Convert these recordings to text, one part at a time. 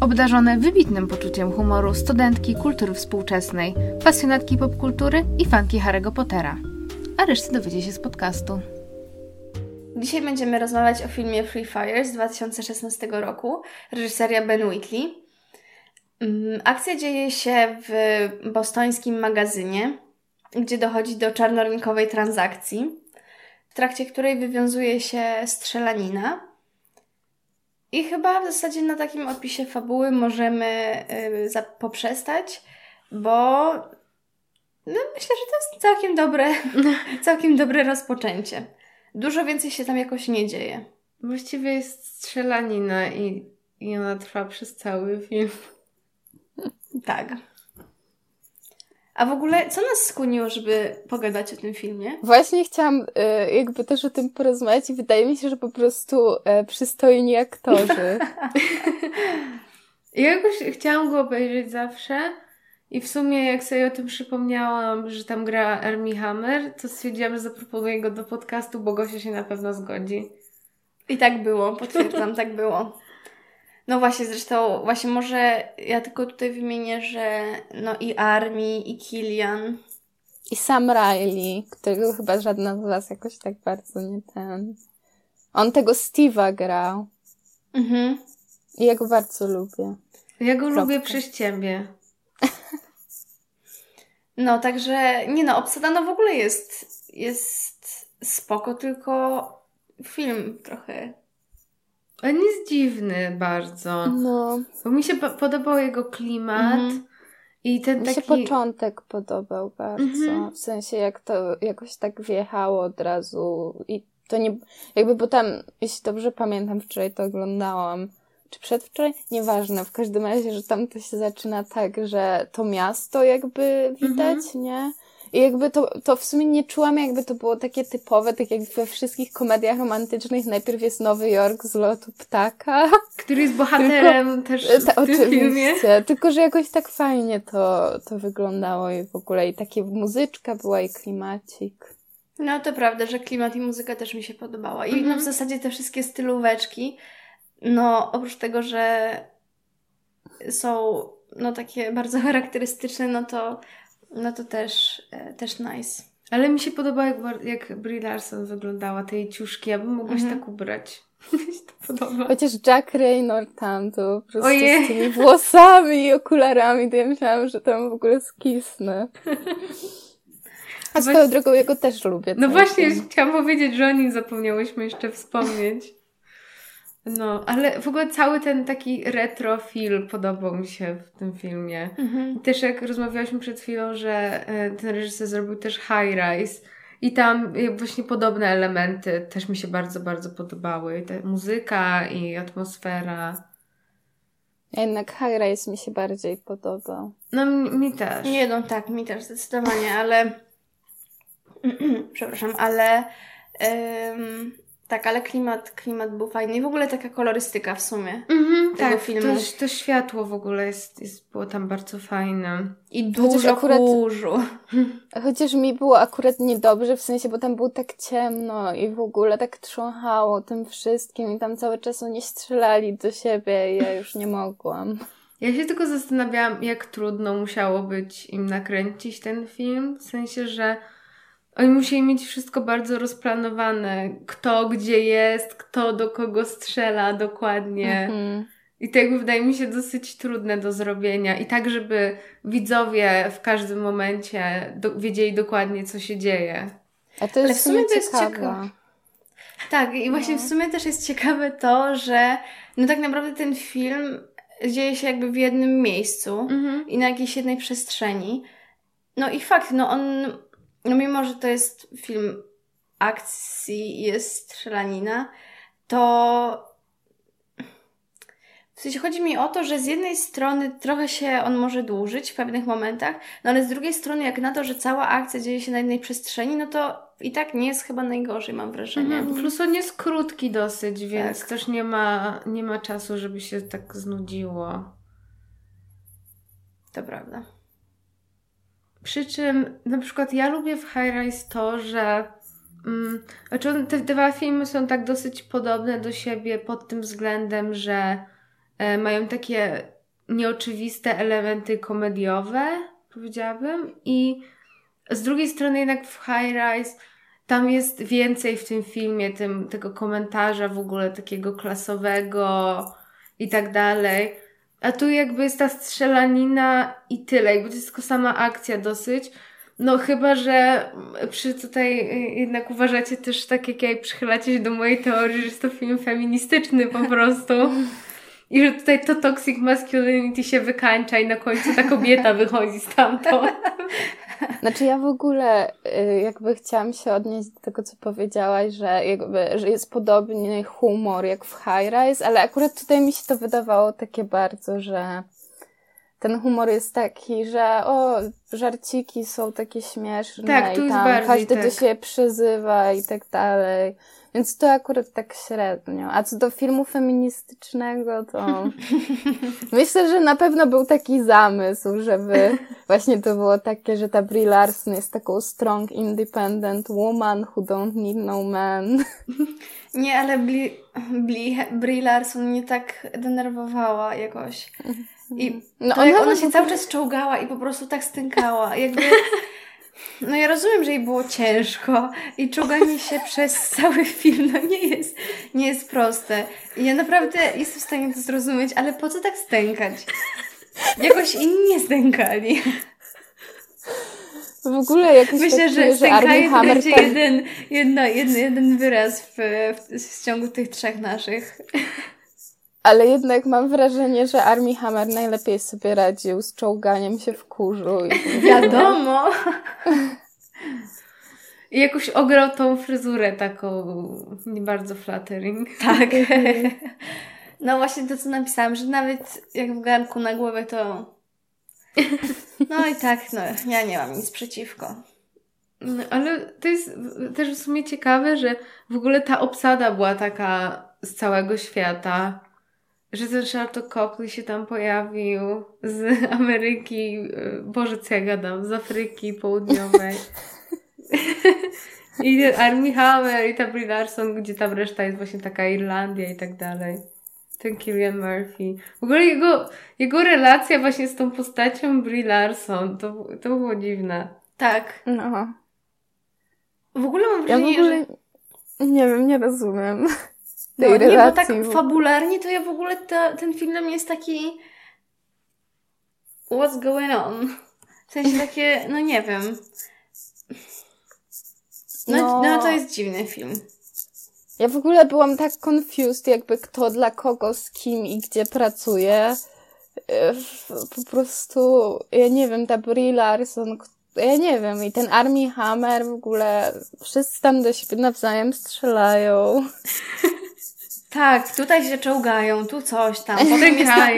Obdarzone wybitnym poczuciem humoru studentki kultury współczesnej, pasjonatki popkultury i fanki Harry'ego Pottera. A resztę dowiecie się z podcastu. Dzisiaj będziemy rozmawiać o filmie Free Fire z 2016 roku, reżyseria Ben Wheatley. Mm, akcja dzieje się w bostońskim magazynie, gdzie dochodzi do czarnorynkowej transakcji, w trakcie której wywiązuje się strzelanina. I chyba w zasadzie na takim opisie fabuły możemy yy, poprzestać, bo no, myślę, że to jest całkiem dobre, całkiem dobre rozpoczęcie. Dużo więcej się tam jakoś nie dzieje. Właściwie jest strzelanina i, i ona trwa przez cały film. Tak. A w ogóle, co nas skłoniło, żeby pogadać o tym filmie? Właśnie chciałam y, jakby też o tym porozmawiać i wydaje mi się, że po prostu y, przystojni aktorzy. ja jakoś chciałam go obejrzeć zawsze i w sumie jak sobie o tym przypomniałam, że tam gra Ermi Hammer, to stwierdziłam, że zaproponuję go do podcastu, bo Gosia się na pewno zgodzi. I tak było, potwierdzam, tak było. No właśnie, zresztą, właśnie może ja tylko tutaj wymienię, że no i Army, i Kilian. I Sam Riley, którego chyba żadna z was jakoś tak bardzo nie ten... On tego Steve'a grał. Mhm. I ja go bardzo lubię. Ja go Kropka. lubię przez ciebie. no, także, nie no, obsada no w ogóle jest, jest spoko, tylko film trochę on jest dziwny bardzo. No. Bo mi się podobał jego klimat. Mhm. I ten mi taki... się początek podobał bardzo. Mhm. W sensie, jak to jakoś tak wjechało od razu. I to nie. Jakby, bo tam, jeśli dobrze pamiętam, wczoraj to oglądałam. Czy przedwczoraj? Nieważne. W każdym razie, że tam to się zaczyna tak, że to miasto jakby widać, mhm. nie? I jakby to, to w sumie nie czułam, jakby to było takie typowe, tak jak we wszystkich komediach romantycznych. Najpierw jest Nowy Jork z lotu ptaka. Który jest bohaterem tylko, też w ta, tym oczywiście, filmie. Tylko, że jakoś tak fajnie to, to wyglądało i w ogóle i takie muzyczka była i klimacik. No to prawda, że klimat i muzyka też mi się podobała. I mm -hmm. no w zasadzie te wszystkie stylóweczki, no oprócz tego, że są no takie bardzo charakterystyczne, no to no to też, e, też nice. Ale mi się podoba, jak, jak Brie Larson wyglądała, tej ciuszki. Ja bym mogła się mhm. tak ubrać. mi się to podoba. Chociaż Jack Raynor tam to po prostu Ojej. z tymi włosami i okularami, to ja myślałam, że tam w ogóle skisnę. A swoją drogą jego też lubię. No właśnie, chciałam powiedzieć, że o nim zapomniałyśmy jeszcze wspomnieć. No, ale w ogóle cały ten taki retro film podobał mi się w tym filmie. Mhm. Też jak rozmawiałyśmy przed chwilą, że e, ten reżyser zrobił też High Rise i tam właśnie podobne elementy też mi się bardzo, bardzo podobały. I ta muzyka i atmosfera. Jednak High Rise mi się bardziej podobał. No mi, mi też. Nie, no tak, mi też zdecydowanie, ale przepraszam, ale um tak, ale klimat, klimat był fajny i w ogóle taka kolorystyka w sumie mhm, tego tak, filmu. To, to światło w ogóle jest, jest, było tam bardzo fajne. I dużo akurat, kurzu. Chociaż mi było akurat niedobrze, w sensie, bo tam było tak ciemno i w ogóle tak trząchało tym wszystkim i tam cały czas oni strzelali do siebie i ja już nie mogłam. Ja się tylko zastanawiałam, jak trudno musiało być im nakręcić ten film, w sensie, że oni musieli mieć wszystko bardzo rozplanowane. Kto gdzie jest, kto do kogo strzela dokładnie. Mhm. I to jakby wydaje mi się dosyć trudne do zrobienia. I tak, żeby widzowie w każdym momencie do, wiedzieli dokładnie, co się dzieje. A to jest Ale w sumie to jest ciekawe. Tak, i właśnie no. w sumie też jest ciekawe to, że no tak naprawdę ten film dzieje się jakby w jednym miejscu mhm. i na jakiejś jednej przestrzeni. No i fakt, no on no mimo, że to jest film akcji jest strzelanina, to W sensie chodzi mi o to, że z jednej strony trochę się on może dłużyć w pewnych momentach, no ale z drugiej strony jak na to, że cała akcja dzieje się na jednej przestrzeni, no to i tak nie jest chyba najgorzej, mam wrażenie. Mhm. Plus on jest krótki dosyć, więc Tak. też nie ma, nie ma czasu, żeby się tak znudziło. To prawda. Przy czym na przykład ja lubię w High Rise to, że mm, znaczy te dwa filmy są tak dosyć podobne do siebie pod tym względem, że e, mają takie nieoczywiste elementy komediowe, powiedziałabym, i z drugiej strony jednak w High Rise tam jest więcej w tym filmie tym, tego komentarza w ogóle takiego klasowego i tak dalej. A tu jakby jest ta strzelanina i tyle, jakby to jest tylko sama akcja dosyć. No chyba, że przy tutaj jednak uważacie też tak jak ja i przychylacie się do mojej teorii, że jest to film feministyczny po prostu. I że tutaj to toxic masculinity się wykańcza i na końcu ta kobieta wychodzi stamtąd. Znaczy ja w ogóle y, jakby chciałam się odnieść do tego, co powiedziałaś, że jakby, że jest podobny humor jak w High Rise, ale akurat tutaj mi się to wydawało takie bardzo, że ten humor jest taki, że o, żarciki są takie śmieszne Tak, i tam każdy tak. do siebie przyzywa i tak dalej. Więc to akurat tak średnio. A co do filmu feministycznego, to myślę, że na pewno był taki zamysł, żeby właśnie to było takie, że ta Brie Larson jest taką strong, independent woman who don't need no man. Nie, ale Bli, Bli, Brie Larson mnie tak denerwowała jakoś. I No ona ona się cały czas czołgała i po prostu tak stękała. Jakby... No ja rozumiem, że jej było ciężko i czołganie się przez cały film no nie jest, nie jest proste. I ja naprawdę jestem w stanie to zrozumieć, ale po co tak stękać? Jakoś inni nie stękali. W ogóle jakoś Myślę, tak że czuję, że będzie tam... jeden, jedno, jeden, jeden wyraz w, w, w ciągu tych trzech naszych. Ale jednak mam wrażenie, że Armie Hammer najlepiej sobie radził z czołganiem się w kurzu. I... Wiadomo. I jakoś ograł tą fryzurę taką nie bardzo flattering. Tak. No właśnie to, co napisałam, że nawet jak w garnku na głowę, to... No i tak, no ja nie mam nic przeciwko. No, ale to jest też w sumie ciekawe, że w ogóle ta obsada była taka z całego świata. Że ten Charlotte Copley się tam pojawił z Ameryki, y, Boże co ja gadam, z Afryki Południowej. I Armie Hammer i ta Brie Larson, gdzie tam reszta jest właśnie taka Irlandia i tak dalej. Ten Killian Murphy. W ogóle jego, jego relacja właśnie z tą postacią Brie Larson, to, to było dziwne. Tak. No. W ogóle mam Ja w wrażenie, ogóle że... nie wiem, nie rozumiem tej No, nie, bo relacji. tak fabularnie to ja w ogóle ta, ten film dla mnie jest taki... What's going on? W sensie takie, no nie wiem. No, no. No. to jest dziwny film. Ja w ogóle byłam tak confused, jakby kto dla kogo, z kim i gdzie pracuje. F- Po prostu, ja nie wiem, ta Brie Larson, ja nie wiem, i ten Armie Hammer w ogóle, wszyscy tam do siebie nawzajem strzelają. Tak, tutaj się czołgają, tu coś tam. Potem jest, ta,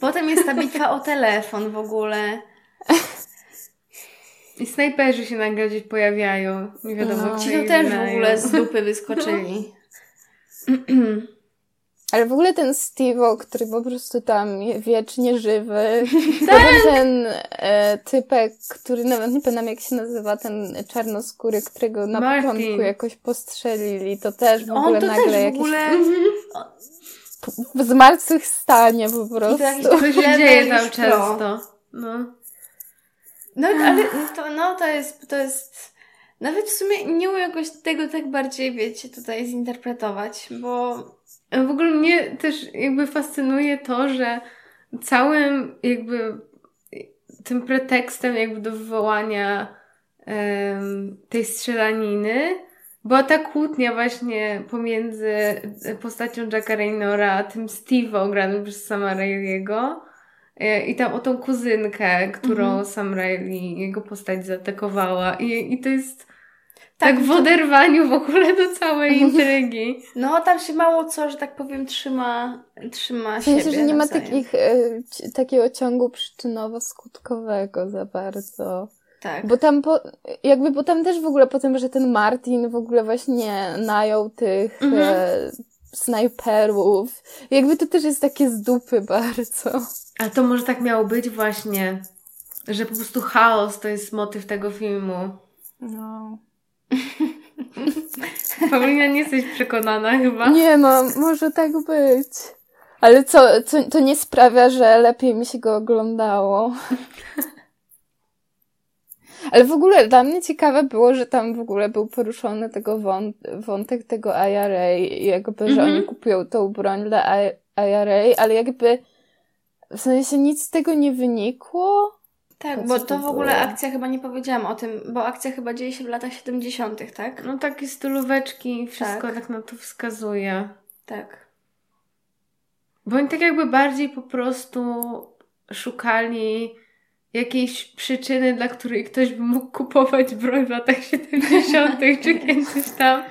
potem jest ta bitwa o telefon w ogóle. I snajperzy się nagle gdzieś pojawiają. Nie wiadomo, No. Ci to też w ogóle z dupy wyskoczyli. Ale w ogóle ten Steve'o, który po prostu tam wiecznie żywy. Tak. Ten e, typek, który nawet nie pamiętam jak się nazywa, ten czarnoskóry, którego na Martin. początku jakoś postrzelili, to też w On ogóle to nagle też w jakiś ogóle... w zmartwychwstanie po prostu. to jakiś To się dzieje tam często. No. No ale to, no, to jest, to jest... Nawet w sumie nie umiem jakoś tego tak bardziej, wiecie, tutaj zinterpretować, bo... W ogóle mnie też jakby fascynuje to, że całym jakby tym pretekstem jakby do wywołania em, tej strzelaniny była ta kłótnia właśnie pomiędzy postacią Jacka Raynora a tym Steve'o granym przez Sama Raimiego E, i tam o tą kuzynkę, którą Sam Raimi, jego postać zaatakowała. I, i to jest tak w oderwaniu w ogóle do całej intrygi. No, tam się mało co, że tak powiem, trzyma, trzyma W sensie, siebie że nie ma nawzajem. takich, e, ci- takiego ciągu przyczynowo-skutkowego za bardzo. Tak. Bo tam, po, jakby, bo tam też w ogóle po tym, że ten Martin w ogóle właśnie najął tych Mhm. e, snajperów. Jakby to też jest takie z dupy bardzo. Ale to może tak miało być właśnie, że po prostu chaos to jest motyw tego filmu. No. Paulina, nie jesteś przekonana chyba. Nie no, może tak być. Ale co, co, to nie sprawia, że lepiej mi się go oglądało. Ale w ogóle dla mnie ciekawe było, że tam w ogóle był poruszony tego wąt, wątek tego IRA i jakby, że Mhm. oni kupują tą broń dla I- IRA, ale jakby w sensie nic z tego nie wynikło. Tak, bo to w ogóle akcja chyba nie powiedziałam o tym, bo akcja chyba dzieje się w latach 70., tak? No takie stylóweczki, wszystko Tak. tak. na to wskazuje. Tak. Bo oni tak jakby bardziej po prostu szukali jakiejś przyczyny, dla której ktoś by mógł kupować broń w latach 70. czy kiedyś tam,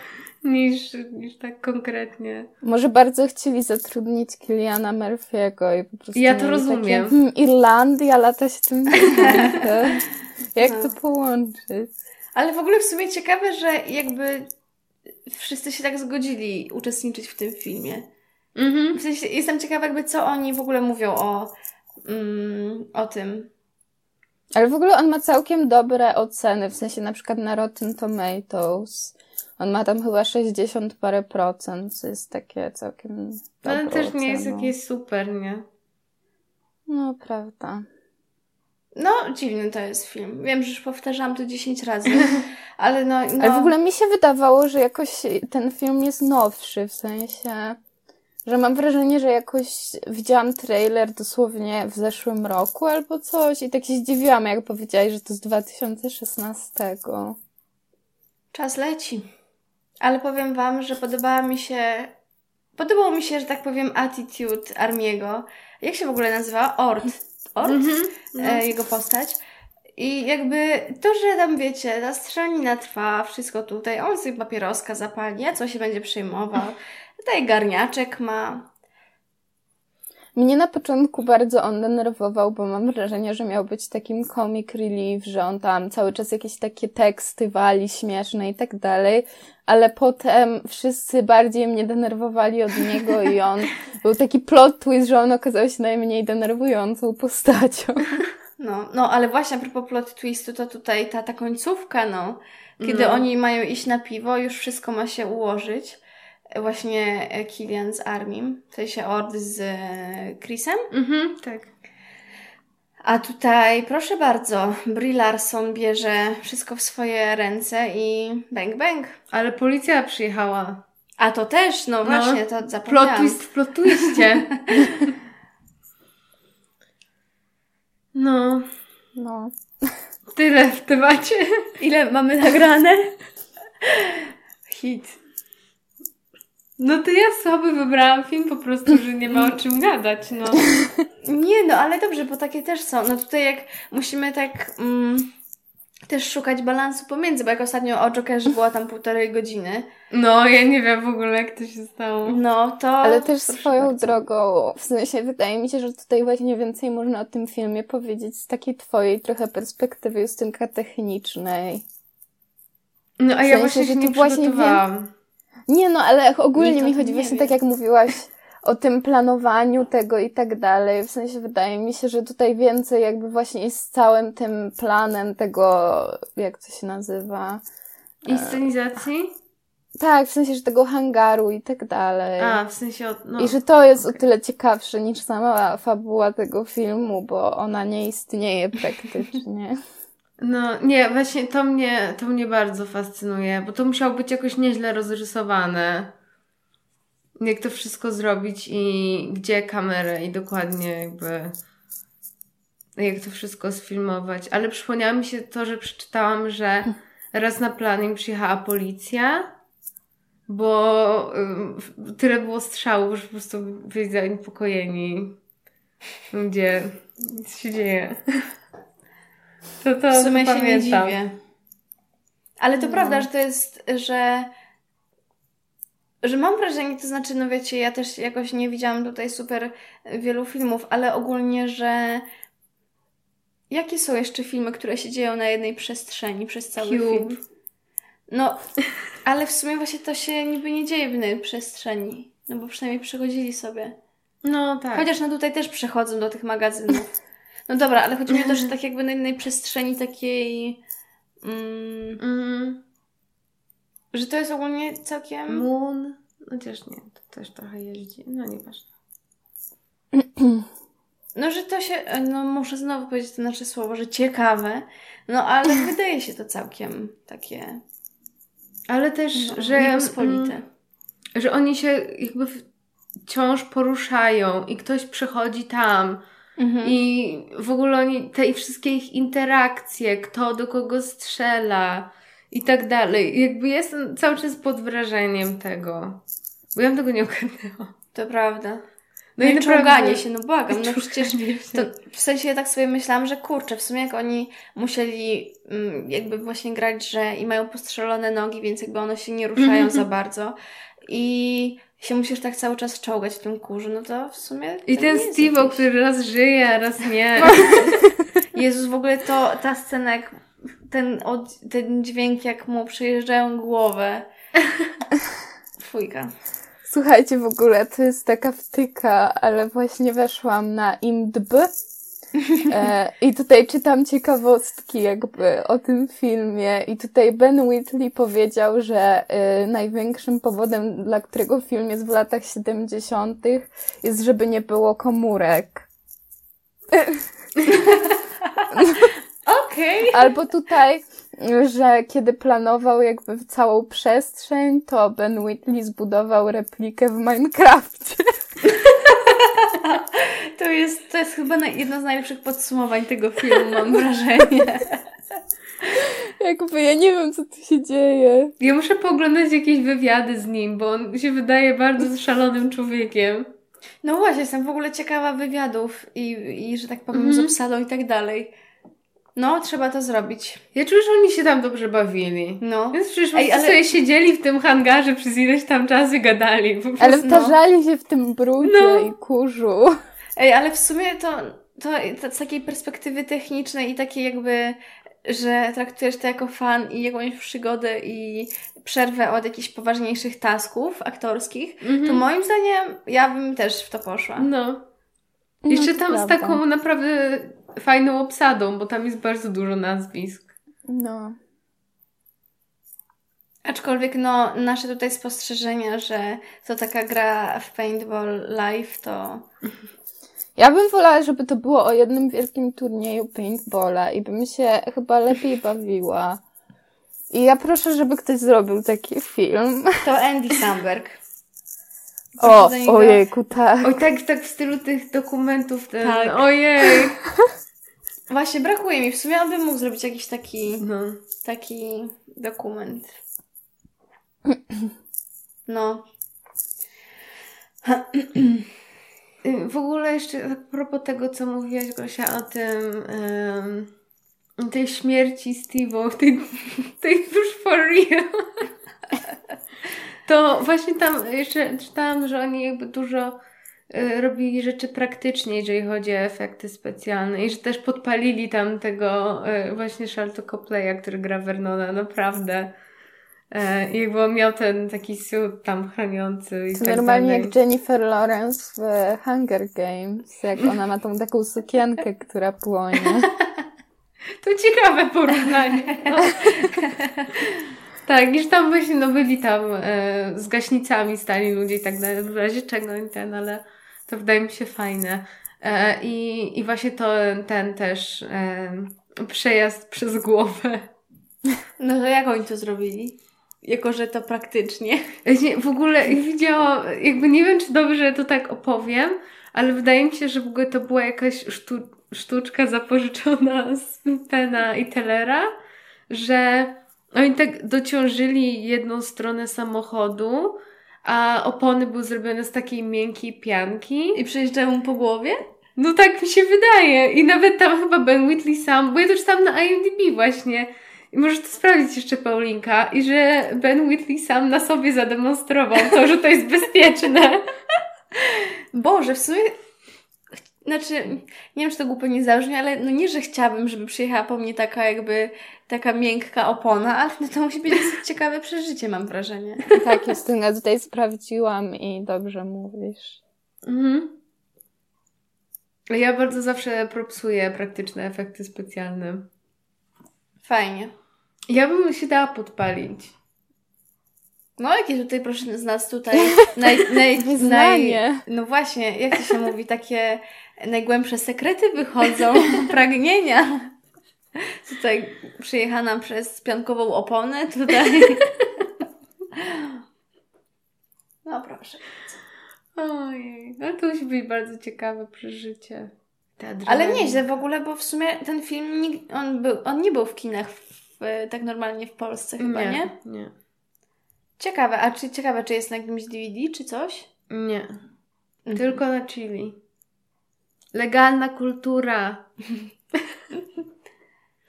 niż, niż tak konkretnie. Może bardzo chcieli zatrudnić Kiliana Murphy'ego i po prostu Ja to rozumiem. Takie, hmm, Irlandia, lata 70. Jak No. to połączyć? Ale w ogóle w sumie ciekawe, że jakby wszyscy się tak zgodzili uczestniczyć w tym filmie. Mhm. W sensie jestem ciekawa jakby co oni w ogóle mówią o, mm, o tym. Ale w ogóle on ma całkiem dobre oceny, w sensie na przykład na Rotten Tomatoes. On ma tam chyba 60 parę procent, co jest takie całkiem Ale dobrą też nie jest jakieś super, nie? No, prawda. No, dziwny to jest film. Wiem, że już powtarzałam to 10 razy, ale no, no... Ale w ogóle mi się wydawało, że jakoś ten film jest nowszy, w sensie, że mam wrażenie, że jakoś widziałam trailer dosłownie w zeszłym roku albo coś i tak się zdziwiłam, jak powiedziałeś, że to z 2016. Czas leci. Ale powiem wam, że podobała mi się... Podobał mi się, że tak powiem, attitude Armiego. Jak się w ogóle nazywa? Ort. Ort? Mhm. No. e, jego postać. I jakby to, że tam wiecie, ta strzelanina trwa, wszystko tutaj, on sobie papieroska zapali, a co się będzie przejmował. Tutaj garniaczek ma. Mnie na początku bardzo on denerwował, bo mam wrażenie, że miał być takim comic relief, że on tam cały czas jakieś takie teksty wali śmieszne i tak dalej, ale potem wszyscy bardziej mnie denerwowali od niego i on był taki plot twist, że on okazał się najmniej denerwującą postacią. No, no, ale właśnie a propos plot twistu, to tutaj ta, ta końcówka, no, kiedy No. oni mają iść na piwo, już wszystko ma się ułożyć. Właśnie e, Killian z Armim, w sensie Ord z e, Chrisem. Mhm, tak. A tutaj, proszę bardzo, Brie Larson bierze wszystko w swoje ręce i bang bang. Ale policja przyjechała. A to też, no, No. właśnie, to Plot zapomniałam. twist w plot twiście. No, No. tyle w temacie. Ile mamy nagrane? Hit. No to ja słaby wybrałam film po prostu, że nie ma o czym gadać, no. Nie, no ale dobrze, bo takie też są. No tutaj jak musimy tak mm, też szukać balansu pomiędzy, bo jak ostatnio o Jokerze była tam półtorej godziny, No, ja nie wiem w ogóle jak to się stało. no to... Ale też proszę swoją bardzo. drogą, w sensie wydaje mi się, że tutaj właśnie więcej można o tym filmie powiedzieć z takiej twojej trochę perspektywy Justynka technicznej. No a W ja sensie, właśnie że się tu nie właśnie wiem-. Nie no, ale ogólnie mi chodzi nie właśnie tak jak mówiłaś o tym planowaniu tego i tak dalej. W sensie wydaje mi się, że tutaj więcej jakby właśnie jest z całym tym planem tego, jak to się nazywa. Inscenizacji? Tak, w sensie, że tego hangaru i tak dalej. A, w sensie od, no. I że to jest o tyle ciekawsze niż sama fabuła tego filmu, bo ona nie istnieje praktycznie. No, nie, właśnie to mnie, to mnie bardzo fascynuje, bo to musiało być jakoś nieźle rozrysowane. Jak to wszystko zrobić i gdzie kamerę i dokładnie jakby jak to wszystko sfilmować. Ale przypomniało mi się to, że przeczytałam, że raz na plan im przyjechała policja, bo ym, tyle było strzałów, że po prostu byli zaniepokojeni. Gdzie nic się dzieje. To to W sumie się nie pamiętam. dziwię. Ale to no. prawda, że to jest, że że mam wrażenie, to znaczy, no wiecie, ja też jakoś nie widziałam tutaj super wielu filmów, ale ogólnie, że jakie są jeszcze filmy, które się dzieją na jednej przestrzeni przez cały Cube. film? No, ale w sumie właśnie to się niby nie dzieje w jednej przestrzeni, no bo przynajmniej przechodzili sobie. No tak. Chociaż no tutaj też przechodzą do tych magazynów. No dobra, ale chodzi mi o to, że tak jakby na jednej przestrzeni takiej... Mm, mm. Że to jest ogólnie całkiem... Moon? Chociaż nie, to też trochę jeździ. No nieważne. No, że to się, no muszę znowu powiedzieć to nasze słowo, że ciekawe, no ale wydaje się to całkiem takie... Ale też, no, że... Niepospolite. Mm, że oni się jakby wciąż poruszają i ktoś przychodzi tam mhm. i w ogóle oni, te wszystkie ich interakcje, kto do kogo strzela, i tak dalej. Jakby jestem cały czas pod wrażeniem tego. Bo ja bym tego nie ogarnęła. To prawda. No, no i naprawdę... się, no błagam, no przecież to, w sensie ja tak sobie myślałam, że kurczę, w sumie jak oni musieli mm, jakby właśnie grać, że i mają postrzelone nogi, więc jakby one się nie ruszają za bardzo i się musisz tak cały czas czołgać w tym kurzu, no to w sumie... I ten Steve, jakiś... który raz żyje, a raz nie. Jezus, w ogóle to, ta scena jak ten, od, ten dźwięk, jak mu przejeżdżają głowę. Fujka. Słuchajcie, w ogóle to jest taka wtyka, ale właśnie weszłam na IMDb i tutaj czytam ciekawostki jakby o tym filmie i tutaj Ben Whitley powiedział, że e, największym powodem, dla którego film jest w latach 70. jest, żeby nie było komórek. Okej. Okay. Albo tutaj, że kiedy planował jakby całą przestrzeń, to Ben Whitley zbudował replikę w Minecrafcie. To jest, to jest chyba jedno z najlepszych podsumowań tego filmu, mam wrażenie. Jakby ja nie wiem, co tu się dzieje. Ja muszę pooglądać jakieś wywiady z nim, bo on się wydaje bardzo szalonym człowiekiem. No właśnie, jestem w ogóle ciekawa wywiadów i, i że tak powiem, mm z obsadą i tak dalej. No, trzeba to zrobić. Ja czuję, że oni się tam dobrze bawili. No. Więc przecież Ej, ale... sobie siedzieli w tym hangarze przez ileś tam czasu i gadali. Po prostu, ale wtarzali no. się w tym brudzie no. i kurzu. Ej, ale w sumie to, to, to z takiej perspektywy technicznej i takiej jakby, że traktujesz to jako fan i jakąś przygodę i przerwę od jakichś poważniejszych tasków aktorskich, mm -hmm. to moim zdaniem ja bym też w to poszła. No. Jeszcze no, tam z taką naprawdę fajną obsadą, bo tam jest bardzo dużo nazwisk. No. Aczkolwiek no, nasze tutaj spostrzeżenia, że to taka gra w Paintball Live, to... Ja bym wolała, żeby to było o jednym wielkim turnieju paintballa i bym się chyba lepiej bawiła. I ja proszę, żeby ktoś zrobił taki film. To Andy Samberg. O, ojejku, tak. Oj, tak, tak w stylu tych dokumentów. Ten, tak. Ojej. Właśnie, brakuje mi. W sumie on by mógł zrobić jakiś taki, no. taki dokument. No. W ogóle jeszcze a propos tego, co mówiłaś, Gosia, o tym um, tej śmierci Steve'o, tej, tej już for real. To właśnie tam jeszcze czytałam, że oni jakby dużo y, robili rzeczy praktycznie, jeżeli chodzi o efekty specjalne i że też podpalili tam tego y, właśnie Charlton Coplaya, który gra Vernona, naprawdę. I jakby on miał ten taki suit tam chroniący i to tak normalnie dalej. jak Jennifer Lawrence w Hunger Games, jak ona ma tą taką sukienkę, która płonie. to ciekawe porównanie. No. Tak, niż tam właśnie, no byli tam e, z gaśnicami stali ludzie i tak dalej, w razie czego i ten, ale to wydaje mi się fajne. E, i, I właśnie to ten też e, przejazd przez głowę. No to jak oni to zrobili? Jako, że to praktycznie. W ogóle widziałam, jakby nie wiem, czy dobrze to tak opowiem, ale wydaje mi się, że w ogóle to była jakaś sztu, sztuczka zapożyczona z Pena i Tellera, że oni tak dociążyli jedną stronę samochodu, a opony były zrobione z takiej miękkiej pianki. I przejeżdżają mu po głowie? No tak mi się wydaje. I nawet tam chyba Ben Whitley sam, bo ja to czytam na IMDb właśnie. i możesz to sprawdzić jeszcze Paulinka, i że Ben Whitley sam na sobie zademonstrował to, że to jest bezpieczne. Boże, w sumie znaczy, nie wiem, czy to głupio nie zabrzmi, ale no nie, że chciałabym, żeby przyjechała po mnie taka jakby, taka miękka opona, ale no to musi być ciekawe przeżycie, mam wrażenie. Tak, Justyna, tutaj sprawdziłam i dobrze mówisz. Mhm. Ja bardzo zawsze propsuję praktyczne efekty specjalne. Fajnie. Ja bym się dała podpalić. No, jakie tutaj proszę z nas tutaj naj, naj, naj, No właśnie, jak to się mówi, takie najgłębsze sekrety wychodzą, pragnienia. Tutaj przyjechana przez piankową oponę, tutaj. No proszę. Ojej, no to musi być bardzo ciekawe przeżycie. Ale nieźle w ogóle, bo w sumie ten film, on, był, on nie był w kinach w, tak normalnie w Polsce chyba, nie? Nie, nie. Ciekawe, a czy ciekawe, czy jest na jakimś DVD, czy coś? Nie. Mhm. Tylko na Chili. Legalna kultura.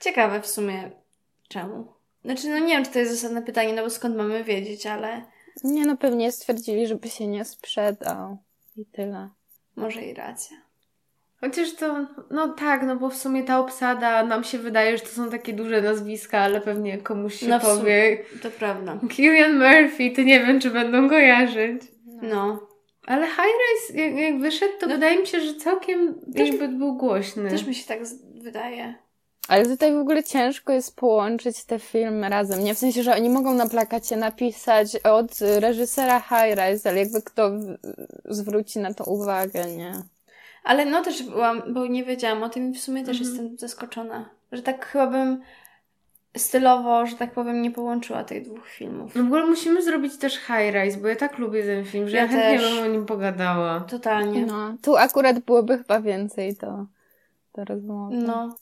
Ciekawe w sumie czemu. Znaczy, no nie wiem, czy to jest zasadne pytanie, no bo skąd mamy wiedzieć, ale... Nie, no pewnie stwierdzili, żeby się nie sprzedał. I tyle. Może i racja. Chociaż to, no tak, no bo w sumie ta obsada, nam się wydaje, że to są takie duże nazwiska, ale pewnie komuś się no powie. To prawda. Killian Murphy, to nie wiem, czy będą kojarzyć. No. Ale High Rise, jak, jak wyszedł, to no. wydaje mi się, że całkiem też, jakby był głośny. Też mi się tak wydaje. Ale tutaj w ogóle ciężko jest połączyć te filmy razem. Nie w sensie, że oni mogą na plakacie napisać od reżysera High Rise, ale jakby kto zwróci na to uwagę, nie? Ale no też byłam, bo nie wiedziałam o tym i w sumie też mhm. jestem zaskoczona. Że tak chyba bym stylowo, że tak powiem, nie połączyła tych dwóch filmów. No w ogóle musimy zrobić też High Rise, bo ja tak lubię ten film, że ja, ja chętnie też. bym o nim pogadała. Totalnie. No, tu akurat byłoby chyba więcej do, do rozmowy. No.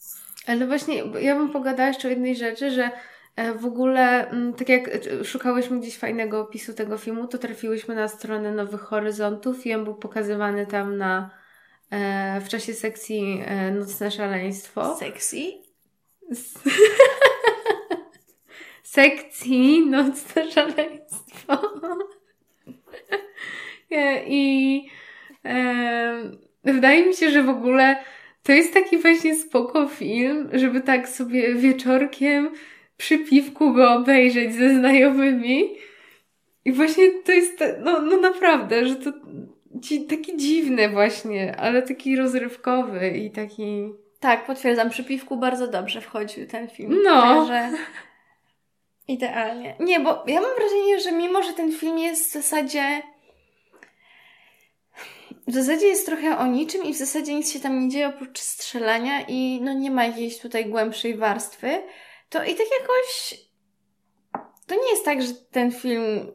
Ale właśnie ja bym pogadała jeszcze o jednej rzeczy, że e, w ogóle, mm, tak jak e, szukałyśmy gdzieś fajnego opisu tego filmu, to trafiłyśmy na stronę Nowych Horyzontów i on był pokazywany tam na e, w czasie sekcji Nocne Szaleństwo. Sexy? sekcji Nocne Szaleństwo. I e, wydaje mi się, że w ogóle to jest taki właśnie spoko film, żeby tak sobie wieczorkiem przy piwku go obejrzeć ze znajomymi. I właśnie to jest, no, no naprawdę, że to ci, taki dziwny właśnie, ale taki rozrywkowy i taki... Tak, potwierdzam, przy piwku bardzo dobrze wchodził ten film. No. Także idealnie. Nie, bo ja mam wrażenie, że mimo, że ten film jest w zasadzie w zasadzie jest trochę o niczym i w zasadzie nic się tam nie dzieje oprócz strzelania i no nie ma jakiejś tutaj głębszej warstwy, to i tak jakoś to nie jest tak, że ten film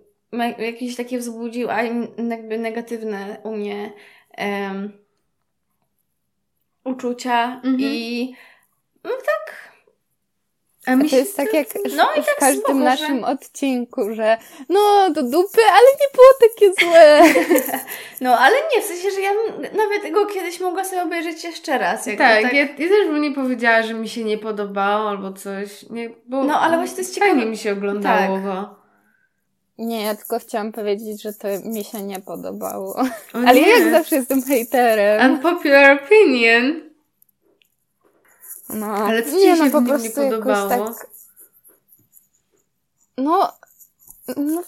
jakieś takie wzbudził, a jakby negatywne u mnie um, uczucia mhm. i no tak a mi to jest tak jak no w, tak każdym spoko, naszym że... odcinku, że no do dupy, ale nie było takie złe. no ale nie, w sensie, że ja nawet go kiedyś mogła sobie obejrzeć jeszcze raz. tak, tak... Ja, ja, też bym nie powiedziała, że mi się nie podobało albo coś. Nie, bo no ale właśnie to jest ciekawe. mi się oglądało tak. Nie, ja tylko chciałam powiedzieć, że to mi się nie podobało. O ale nie. ja jak zawsze jestem hejterem. Unpopular opinion. No, ale co nie, ci się no, po prostu nie podobało? Tak... No, no,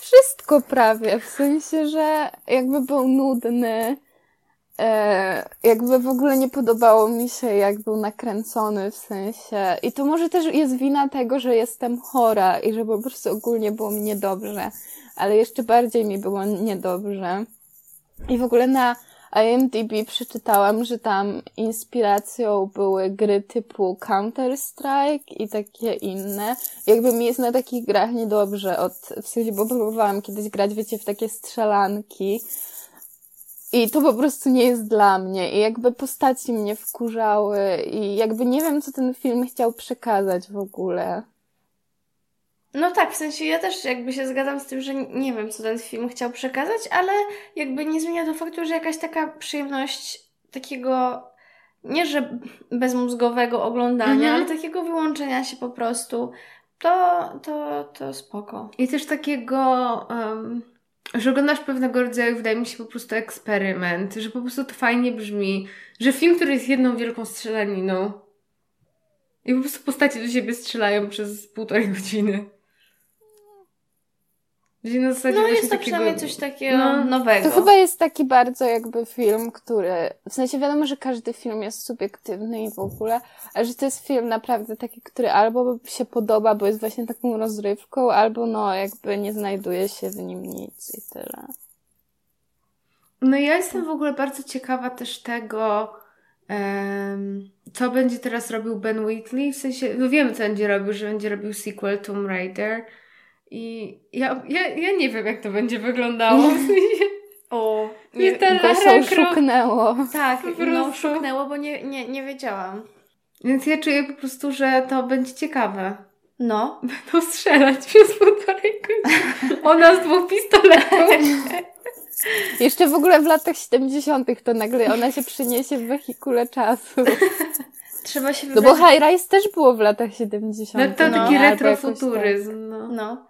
wszystko prawie. W sensie, że jakby był nudny. E, jakby w ogóle nie podobało mi się, jak był nakręcony w sensie. I to może też jest wina tego, że jestem chora i że po prostu ogólnie było mi niedobrze. Ale jeszcze bardziej mi było niedobrze. I w ogóle na IMDb przeczytałam, że tam inspiracją były gry typu Counter-Strike i takie inne. Jakby mi jest na takich grach niedobrze od, w sensie, bo próbowałam kiedyś grać, wiecie, w takie strzelanki. I to po prostu nie jest dla mnie. I jakby postaci mnie wkurzały i jakby nie wiem, co ten film chciał przekazać w ogóle. No tak, w sensie ja też jakby się zgadzam z tym, że nie wiem, co ten film chciał przekazać, ale jakby nie zmienia to faktu, że jakaś taka przyjemność takiego nie że bezmózgowego oglądania, Mhm. ale takiego wyłączenia się po prostu, to, to, to spoko. I też takiego, um, że oglądasz pewnego rodzaju, wydaje mi się, po prostu eksperyment, że po prostu to fajnie brzmi, że film, który jest jedną wielką strzelaniną i po prostu postacie do siebie strzelają przez półtorej godziny. Gdzie na zasadzie No jest to takiego... przynajmniej coś takiego No, nowego. To chyba jest taki bardzo jakby film, który. W sensie wiadomo, że każdy film jest subiektywny i w ogóle, ale że to jest film naprawdę taki, który albo się podoba, bo jest właśnie taką rozrywką, albo no jakby nie znajduje się w nim nic i tyle. No ja jestem w ogóle bardzo ciekawa też tego, em, co będzie teraz robił Ben Wheatley. W sensie, no wiemy co będzie robił, że będzie robił sequel Tomb Raider. I ja, ja, ja nie wiem, jak to będzie wyglądało. W sensie, O, nie, Croft. szuknęło. tak, no szuknęło, bo nie, nie, nie wiedziałam. Więc ja czuję po prostu, że to będzie ciekawe. No, Będą strzelać przez półtorej godziny. Ona z dwóch pistoletów. Jeszcze w ogóle w latach 70. to nagle ona się przyniesie w wehikule czasu. trzeba się No wybrać. bo High Rise też było w latach 70. No to No, taki albo jakoś retrofuturyzm. No. No.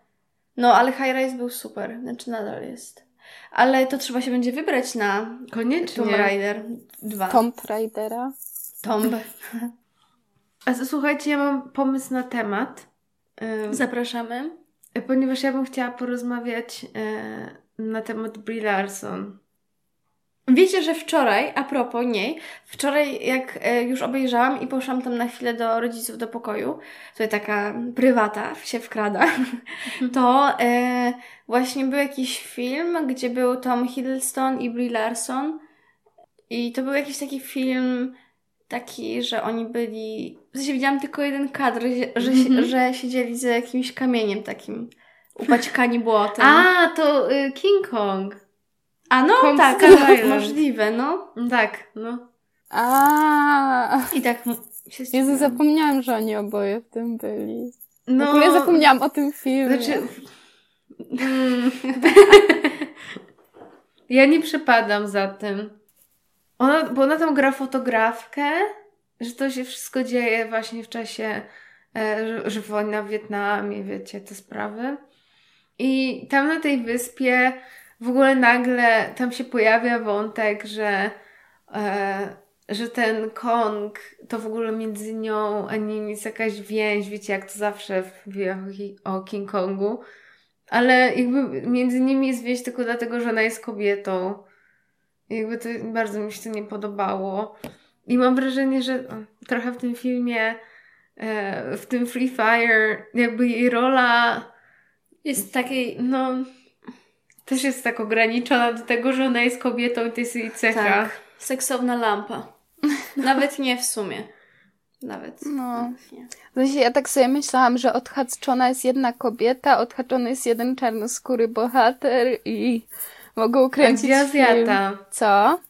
No, ale High Rise był super. Znaczy nadal jest. Ale to trzeba się będzie wybrać na Koniecznie. Tomb Raider 2. Tak. Tomb Raidera. Tomb. A słuchajcie, ja mam pomysł na temat. Zapraszamy. Ponieważ ja bym chciała porozmawiać e, na temat Brie Larson. Wiecie, że wczoraj, a propos niej, wczoraj jak e, już obejrzałam i poszłam tam na chwilę do rodziców do pokoju, tutaj taka prywata się wkrada, to e, właśnie był jakiś film, gdzie był Tom Hiddleston i Brie Larson i to był jakiś taki film taki, że oni byli, w sensie widziałam tylko jeden kadr, że, że, Mhm. że siedzieli za jakimś kamieniem takim upaćkani błotem. A, to y, King Kong. A no Kong tak, no, Island. możliwe, no. Tak, no. A, I tak się Jezu, zapomniałam, że oni oboje w tym byli. W no ogóle zapomniałam o tym filmie. Znaczy... Mm. ja nie przepadam za tym. Ona, bo ona tam gra fotografkę, że to się wszystko dzieje właśnie w czasie, e, że, że wojna w Wietnamie, wiecie, te sprawy. I tam na tej wyspie w ogóle nagle tam się pojawia wątek, że, e, że ten Kong to w ogóle między nią a nim jest jakaś więź, wiecie, jak to zawsze w o Ki- o King Kongu. Ale jakby między nimi jest więź tylko dlatego, że ona jest kobietą. Jakby to bardzo mi się to nie podobało. I mam wrażenie, że trochę w tym filmie, e, w tym Free Fire, jakby jej rola Jest takiej, no, też jest tak ograniczona do tego, że ona jest kobietą i to jest jej cecha. tak, seksowna lampa. Nawet nie w sumie. Nawet. No. Sensie ja tak sobie myślałam, że odhaczona jest jedna kobieta, odhaczony jest jeden czarnoskóry bohater i mogą A kręcić gdzie film. Azjata? Co?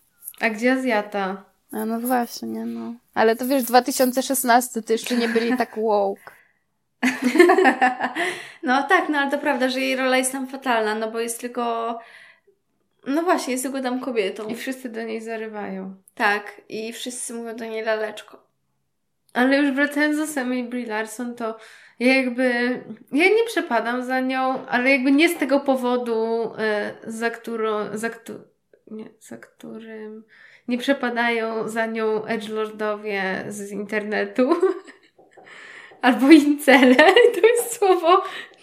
A gdzie Azjata? A no właśnie, no. Ale to wiesz, 2016 to jeszcze nie byli tak woke. No tak, no ale to prawda, że jej rola jest tam fatalna, no bo jest tylko... No właśnie, jest tylko tam kobietą. I wszyscy do niej zarywają. Tak, i wszyscy mówią do niej laleczko. Ale już wracając do samej Brie Larson, to ja jakby, ja nie przepadam za nią, ale jakby nie z tego powodu, e, za którą, za, któ, nie, za którym nie przepadają za nią edgelordowie z internetu. Albo incele. To jest słowo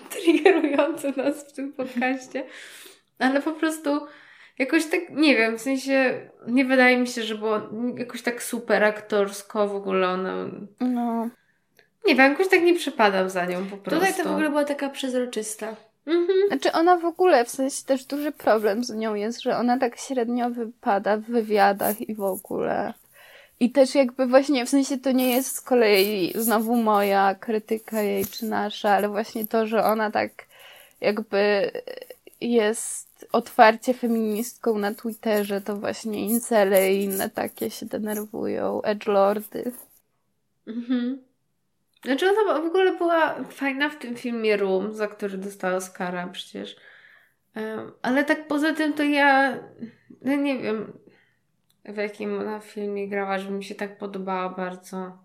triggerujące nas w tym podcaście. Ale po prostu jakoś tak, nie wiem, w sensie nie wydaje mi się, że było jakoś tak super aktorsko w ogóle ona... No. Nie wiem, jakoś tak nie przepadam za nią po prostu. Tutaj to w ogóle była taka przezroczysta. Mhm. Znaczy ona w ogóle, w sensie też duży problem z nią jest, że ona tak średnio wypada w wywiadach i w ogóle. I też jakby właśnie, w sensie to nie jest z kolei znowu moja krytyka jej czy nasza, ale właśnie to, że ona tak jakby jest otwarcie feministką na Twitterze, to właśnie incele i inne takie się denerwują, edgelordy. Mhm. Znaczy ona w ogóle była fajna w tym filmie Room, za który dostała Oscara przecież. Em, Ale tak poza tym to ja, no nie wiem, w jakim ona filmie grała, że mi się tak podobała bardzo.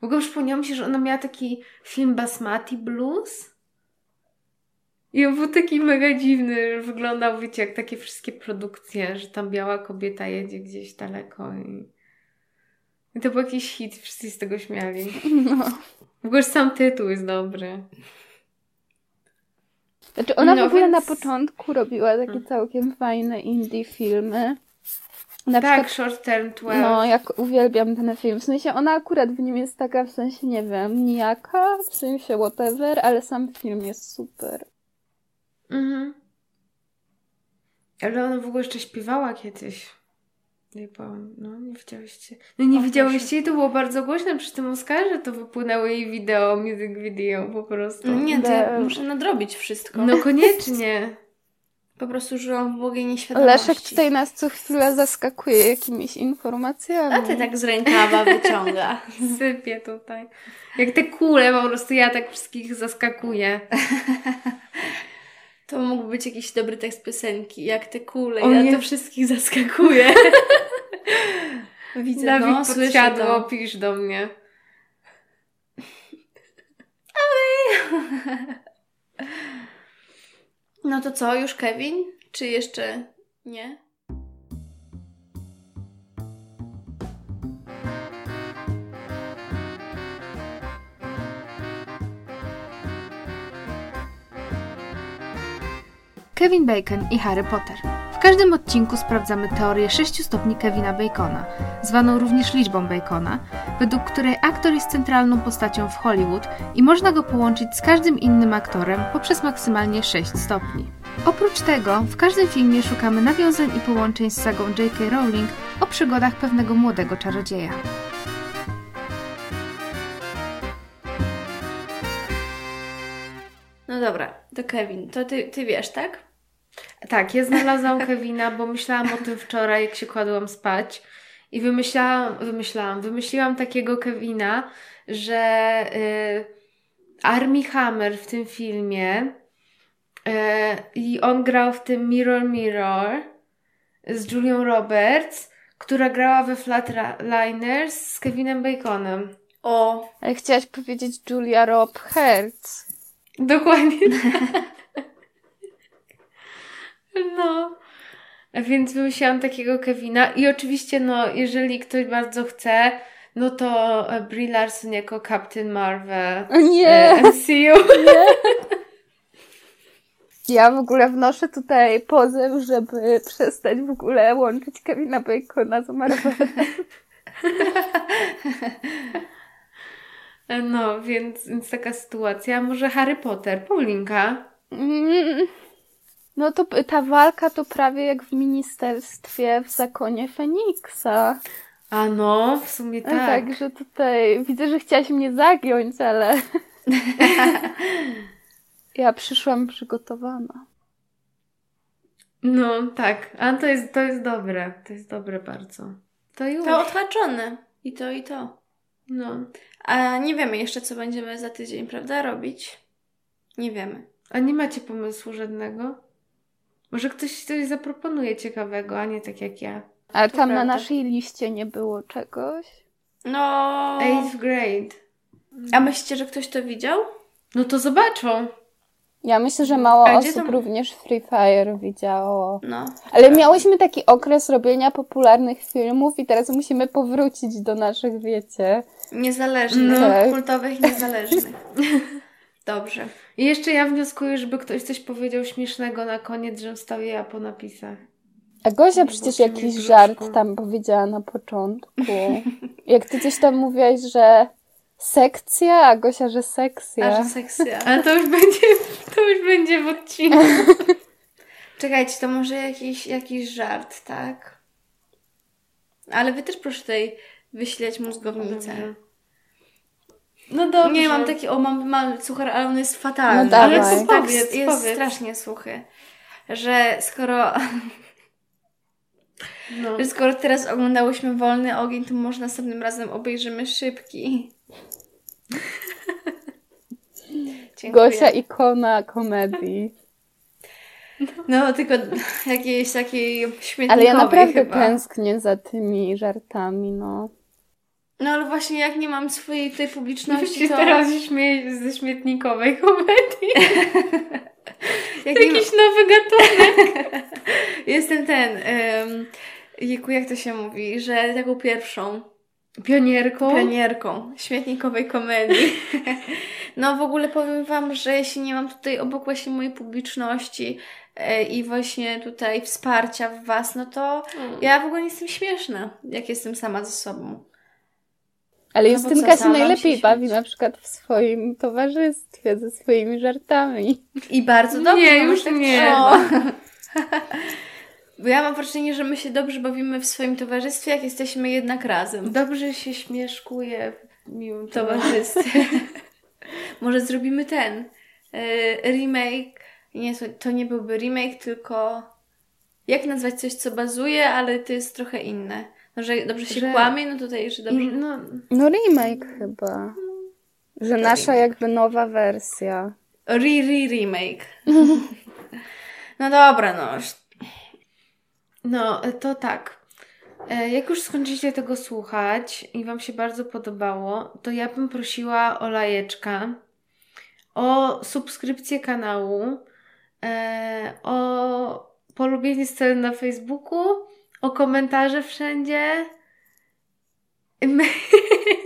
W ogóle przypomniało mi się, że ona miała taki film Basmati Blues. I on był taki mega dziwny, wyglądał, wiecie, jak takie wszystkie produkcje, że tam biała kobieta jedzie gdzieś daleko i... I to był jakiś hit, wszyscy z tego śmiali. No. W ogóle sam tytuł jest dobry. Znaczy ona No w ogóle więc- na początku robiła takie Hmm. całkiem fajne indie filmy. Na tak, przykład, Short Term 12. no jak uwielbiam ten film. W sensie ona akurat w nim jest taka, w sensie nie wiem, nijaka, w sensie whatever, ale sam film jest super. Mhm. Ale ona w ogóle jeszcze śpiewała kiedyś. Nie powiem, no nie widziałyście. No nie O, widziałyście i to było bardzo głośne przy tym Oscarze, to wypłynęło jej wideo, music video po prostu. No nie, to ja muszę nadrobić wszystko. No koniecznie. Po prostu żyłam w błogiej nieświadomości. Leszek tutaj nas co chwilę zaskakuje jakimiś informacjami. A ty tak z rękawa wyciąga. Sypie tutaj. Jak te kule, po prostu ja tak wszystkich zaskakuję. To mógł być jakiś dobry tekst piosenki. Jak te kule, O ja nie. to wszystkich zaskakuję. Widzę, Dawid no, słyszę podsiadło, to. pisz do mnie. No to co, już Kevin? Czy jeszcze nie? Kevin Bacon i Harry Potter. Każdym odcinku sprawdzamy teorię 6 stopni Kevina Bacona, zwaną również liczbą Bacona, według której aktor jest centralną postacią w Hollywood i można go połączyć z każdym innym aktorem poprzez maksymalnie 6 stopni. Oprócz tego, w każdym filmie szukamy nawiązań i połączeń z sagą J.K. Rowling o przygodach pewnego młodego czarodzieja. No dobra, to Kevin, to ty, ty wiesz, tak? Tak, ja znalazłam Kevina, bo myślałam o tym wczoraj, jak się kładłam spać. I wymyślałam, wymyślałam, wymyśliłam takiego Kevina, że y, Armie Hammer w tym filmie y, i on grał w tym Mirror Mirror z Julią Roberts, która grała we Flatliners z Kevinem Baconem. O, Ale chciałaś powiedzieć Julia Rob Hertz. Dokładnie. no. Więc wymyśliłam takiego Kevina i oczywiście, no, jeżeli ktoś bardzo chce, no to e, Brie Larson jako Captain Marvel nie! e, MCU. Ja w ogóle wnoszę tutaj pozew, żeby przestać w ogóle łączyć Kevina Bacona z Marvelem. No, więc, więc taka sytuacja. Może Harry Potter, Paulinka. Mm. No to ta walka to prawie jak w ministerstwie w zakonie Feniksa. A no, w sumie Tak. tak. Także tutaj widzę, że chciałaś mnie zagiąć, ale ja przyszłam przygotowana. No, tak. A to jest, to jest dobre. To jest dobre bardzo. To już. to odhaczone. I to, i to. No. A nie wiemy jeszcze, co będziemy za tydzień, prawda, robić? Nie wiemy. A nie macie pomysłu żadnego? Może ktoś coś zaproponuje ciekawego, a nie tak jak ja. Ale To tam na prawda. naszej liście nie było czegoś. No... Eighth grade. A myślicie, że ktoś to widział? No to zobaczą. Ja myślę, że mało A osób tam- również Free Fire widziało. No. Ale miałyśmy taki okres robienia popularnych filmów i teraz musimy powrócić do naszych, wiecie. Niezależnych, No. kultowych, niezależnych. Dobrze. I jeszcze ja wnioskuję, żeby ktoś coś powiedział śmiesznego na koniec, żebym stał ja po napisach. A Gosia przecież jakiś żart tam powiedziała na początku. Jak ty coś tam mówiłaś, że sekcja, a Gosia, że A sekcja. że seksja. Ale to już będzie, to już będzie w odcinku. Czekajcie, to może jakiś, jakiś żart, tak? Ale wy też proszę tutaj wyśleć mózgownicę. No dobrze. Nie, mam taki, o, mam mały cukier, ale on jest fatalny. No dawaj. ale jest, tak, Powiedz, jest, jest powiedz. strasznie suchy. Że skoro, No. że skoro teraz oglądałyśmy Wolny Ogień, to może następnym razem obejrzymy Szybki. Dziękuję. Gosia ikona komedii. No, tylko jakiejś takiej śmietnikowej Ale ja naprawdę chyba. tęsknię za tymi żartami, no. No ale właśnie jak nie mam swojej tej publiczności, to... teraz śmieję ze śmietnikowej komedii. nie... Jakiś nowy gatunek. Jestem ten... Um... Jiku, jak to się mówi? Że taką pierwszą Pionierką. pionierką śmietnikowej komedii. No w ogóle powiem Wam, że jeśli nie mam tutaj obok właśnie mojej publiczności e, i właśnie tutaj wsparcia w Was, no to ja w ogóle nie jestem śmieszna, jak jestem sama ze sobą. Ale No Justynka się najlepiej się bawi na przykład w swoim towarzystwie ze swoimi żartami. I bardzo dobrze. Nie, no, już tak nie. trzeba. Bo ja mam wrażenie, że my się dobrze bawimy w swoim towarzystwie, jak jesteśmy jednak razem. Dobrze się śmieszkuje w miłym towarzystwie. Może zrobimy ten e, remake. Nie, to nie byłby remake, tylko jak nazwać coś, co bazuje, ale to jest trochę inne. No, że dobrze się Że- kłamie, no tutaj, że dobrze. I, no, No remake chyba. Że nasza jakby nowa wersja. Re-re-remake. no dobra, no. no, to tak. E, Jak już skończycie tego słuchać i Wam się bardzo podobało, to ja bym prosiła o lajeczka, o subskrypcję kanału, e, o polubienie sceny na Facebooku, o komentarze wszędzie. Mail.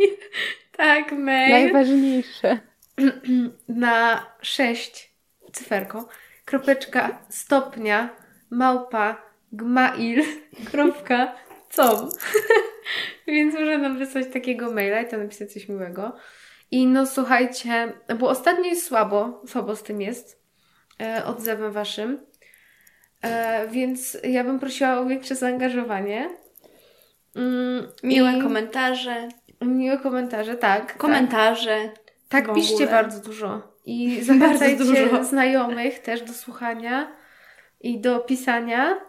tak, mail. Najważniejsze. na 6 cyferko kropeczka stopnia małpa gmail kropka com więc można nam wysłać takiego maila i tam napisać coś miłego i no słuchajcie, bo ostatnio jest słabo, słabo z tym jest e, odzewem waszym e, więc ja bym prosiła o większe zaangażowanie mm, miłe i- komentarze. miłe komentarze, tak tak. Komentarze. Tak, w piszcie bardzo dużo. I zachęcajcie dużo. znajomych też do słuchania i do pisania.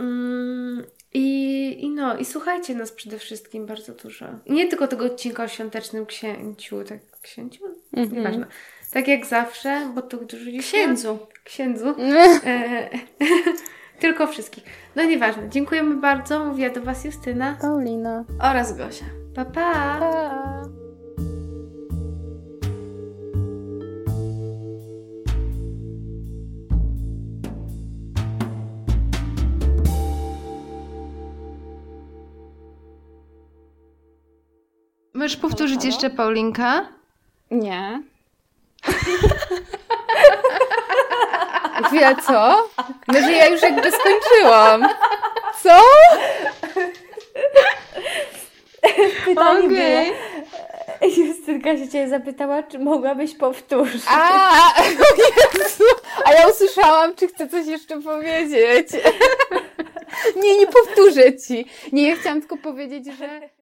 Mm, i, I no, i słuchajcie nas przede wszystkim bardzo dużo. Nie tylko tego odcinka o świątecznym księciu, tak księciu? Mhm. Nieważne. Tak jak zawsze, bo to dużo dziś Księdzu. Księdzu. E, tylko wszystkich. No nieważne. Dziękujemy bardzo. Mówiła do Was Justyna. Paulina. Oraz Gosia. Pa, pa! Pa. Możesz powtórzyć jeszcze Paulinka? Nie. Chwila, co? No, że ja już jakby skończyłam. Co? Pytanie Okej. było, Justynka się Ciebie zapytała, czy mogłabyś powtórzyć. A. A ja usłyszałam, czy chcę coś jeszcze powiedzieć. Nie, nie powtórzę ci. Nie, ja chciałam tylko powiedzieć, że...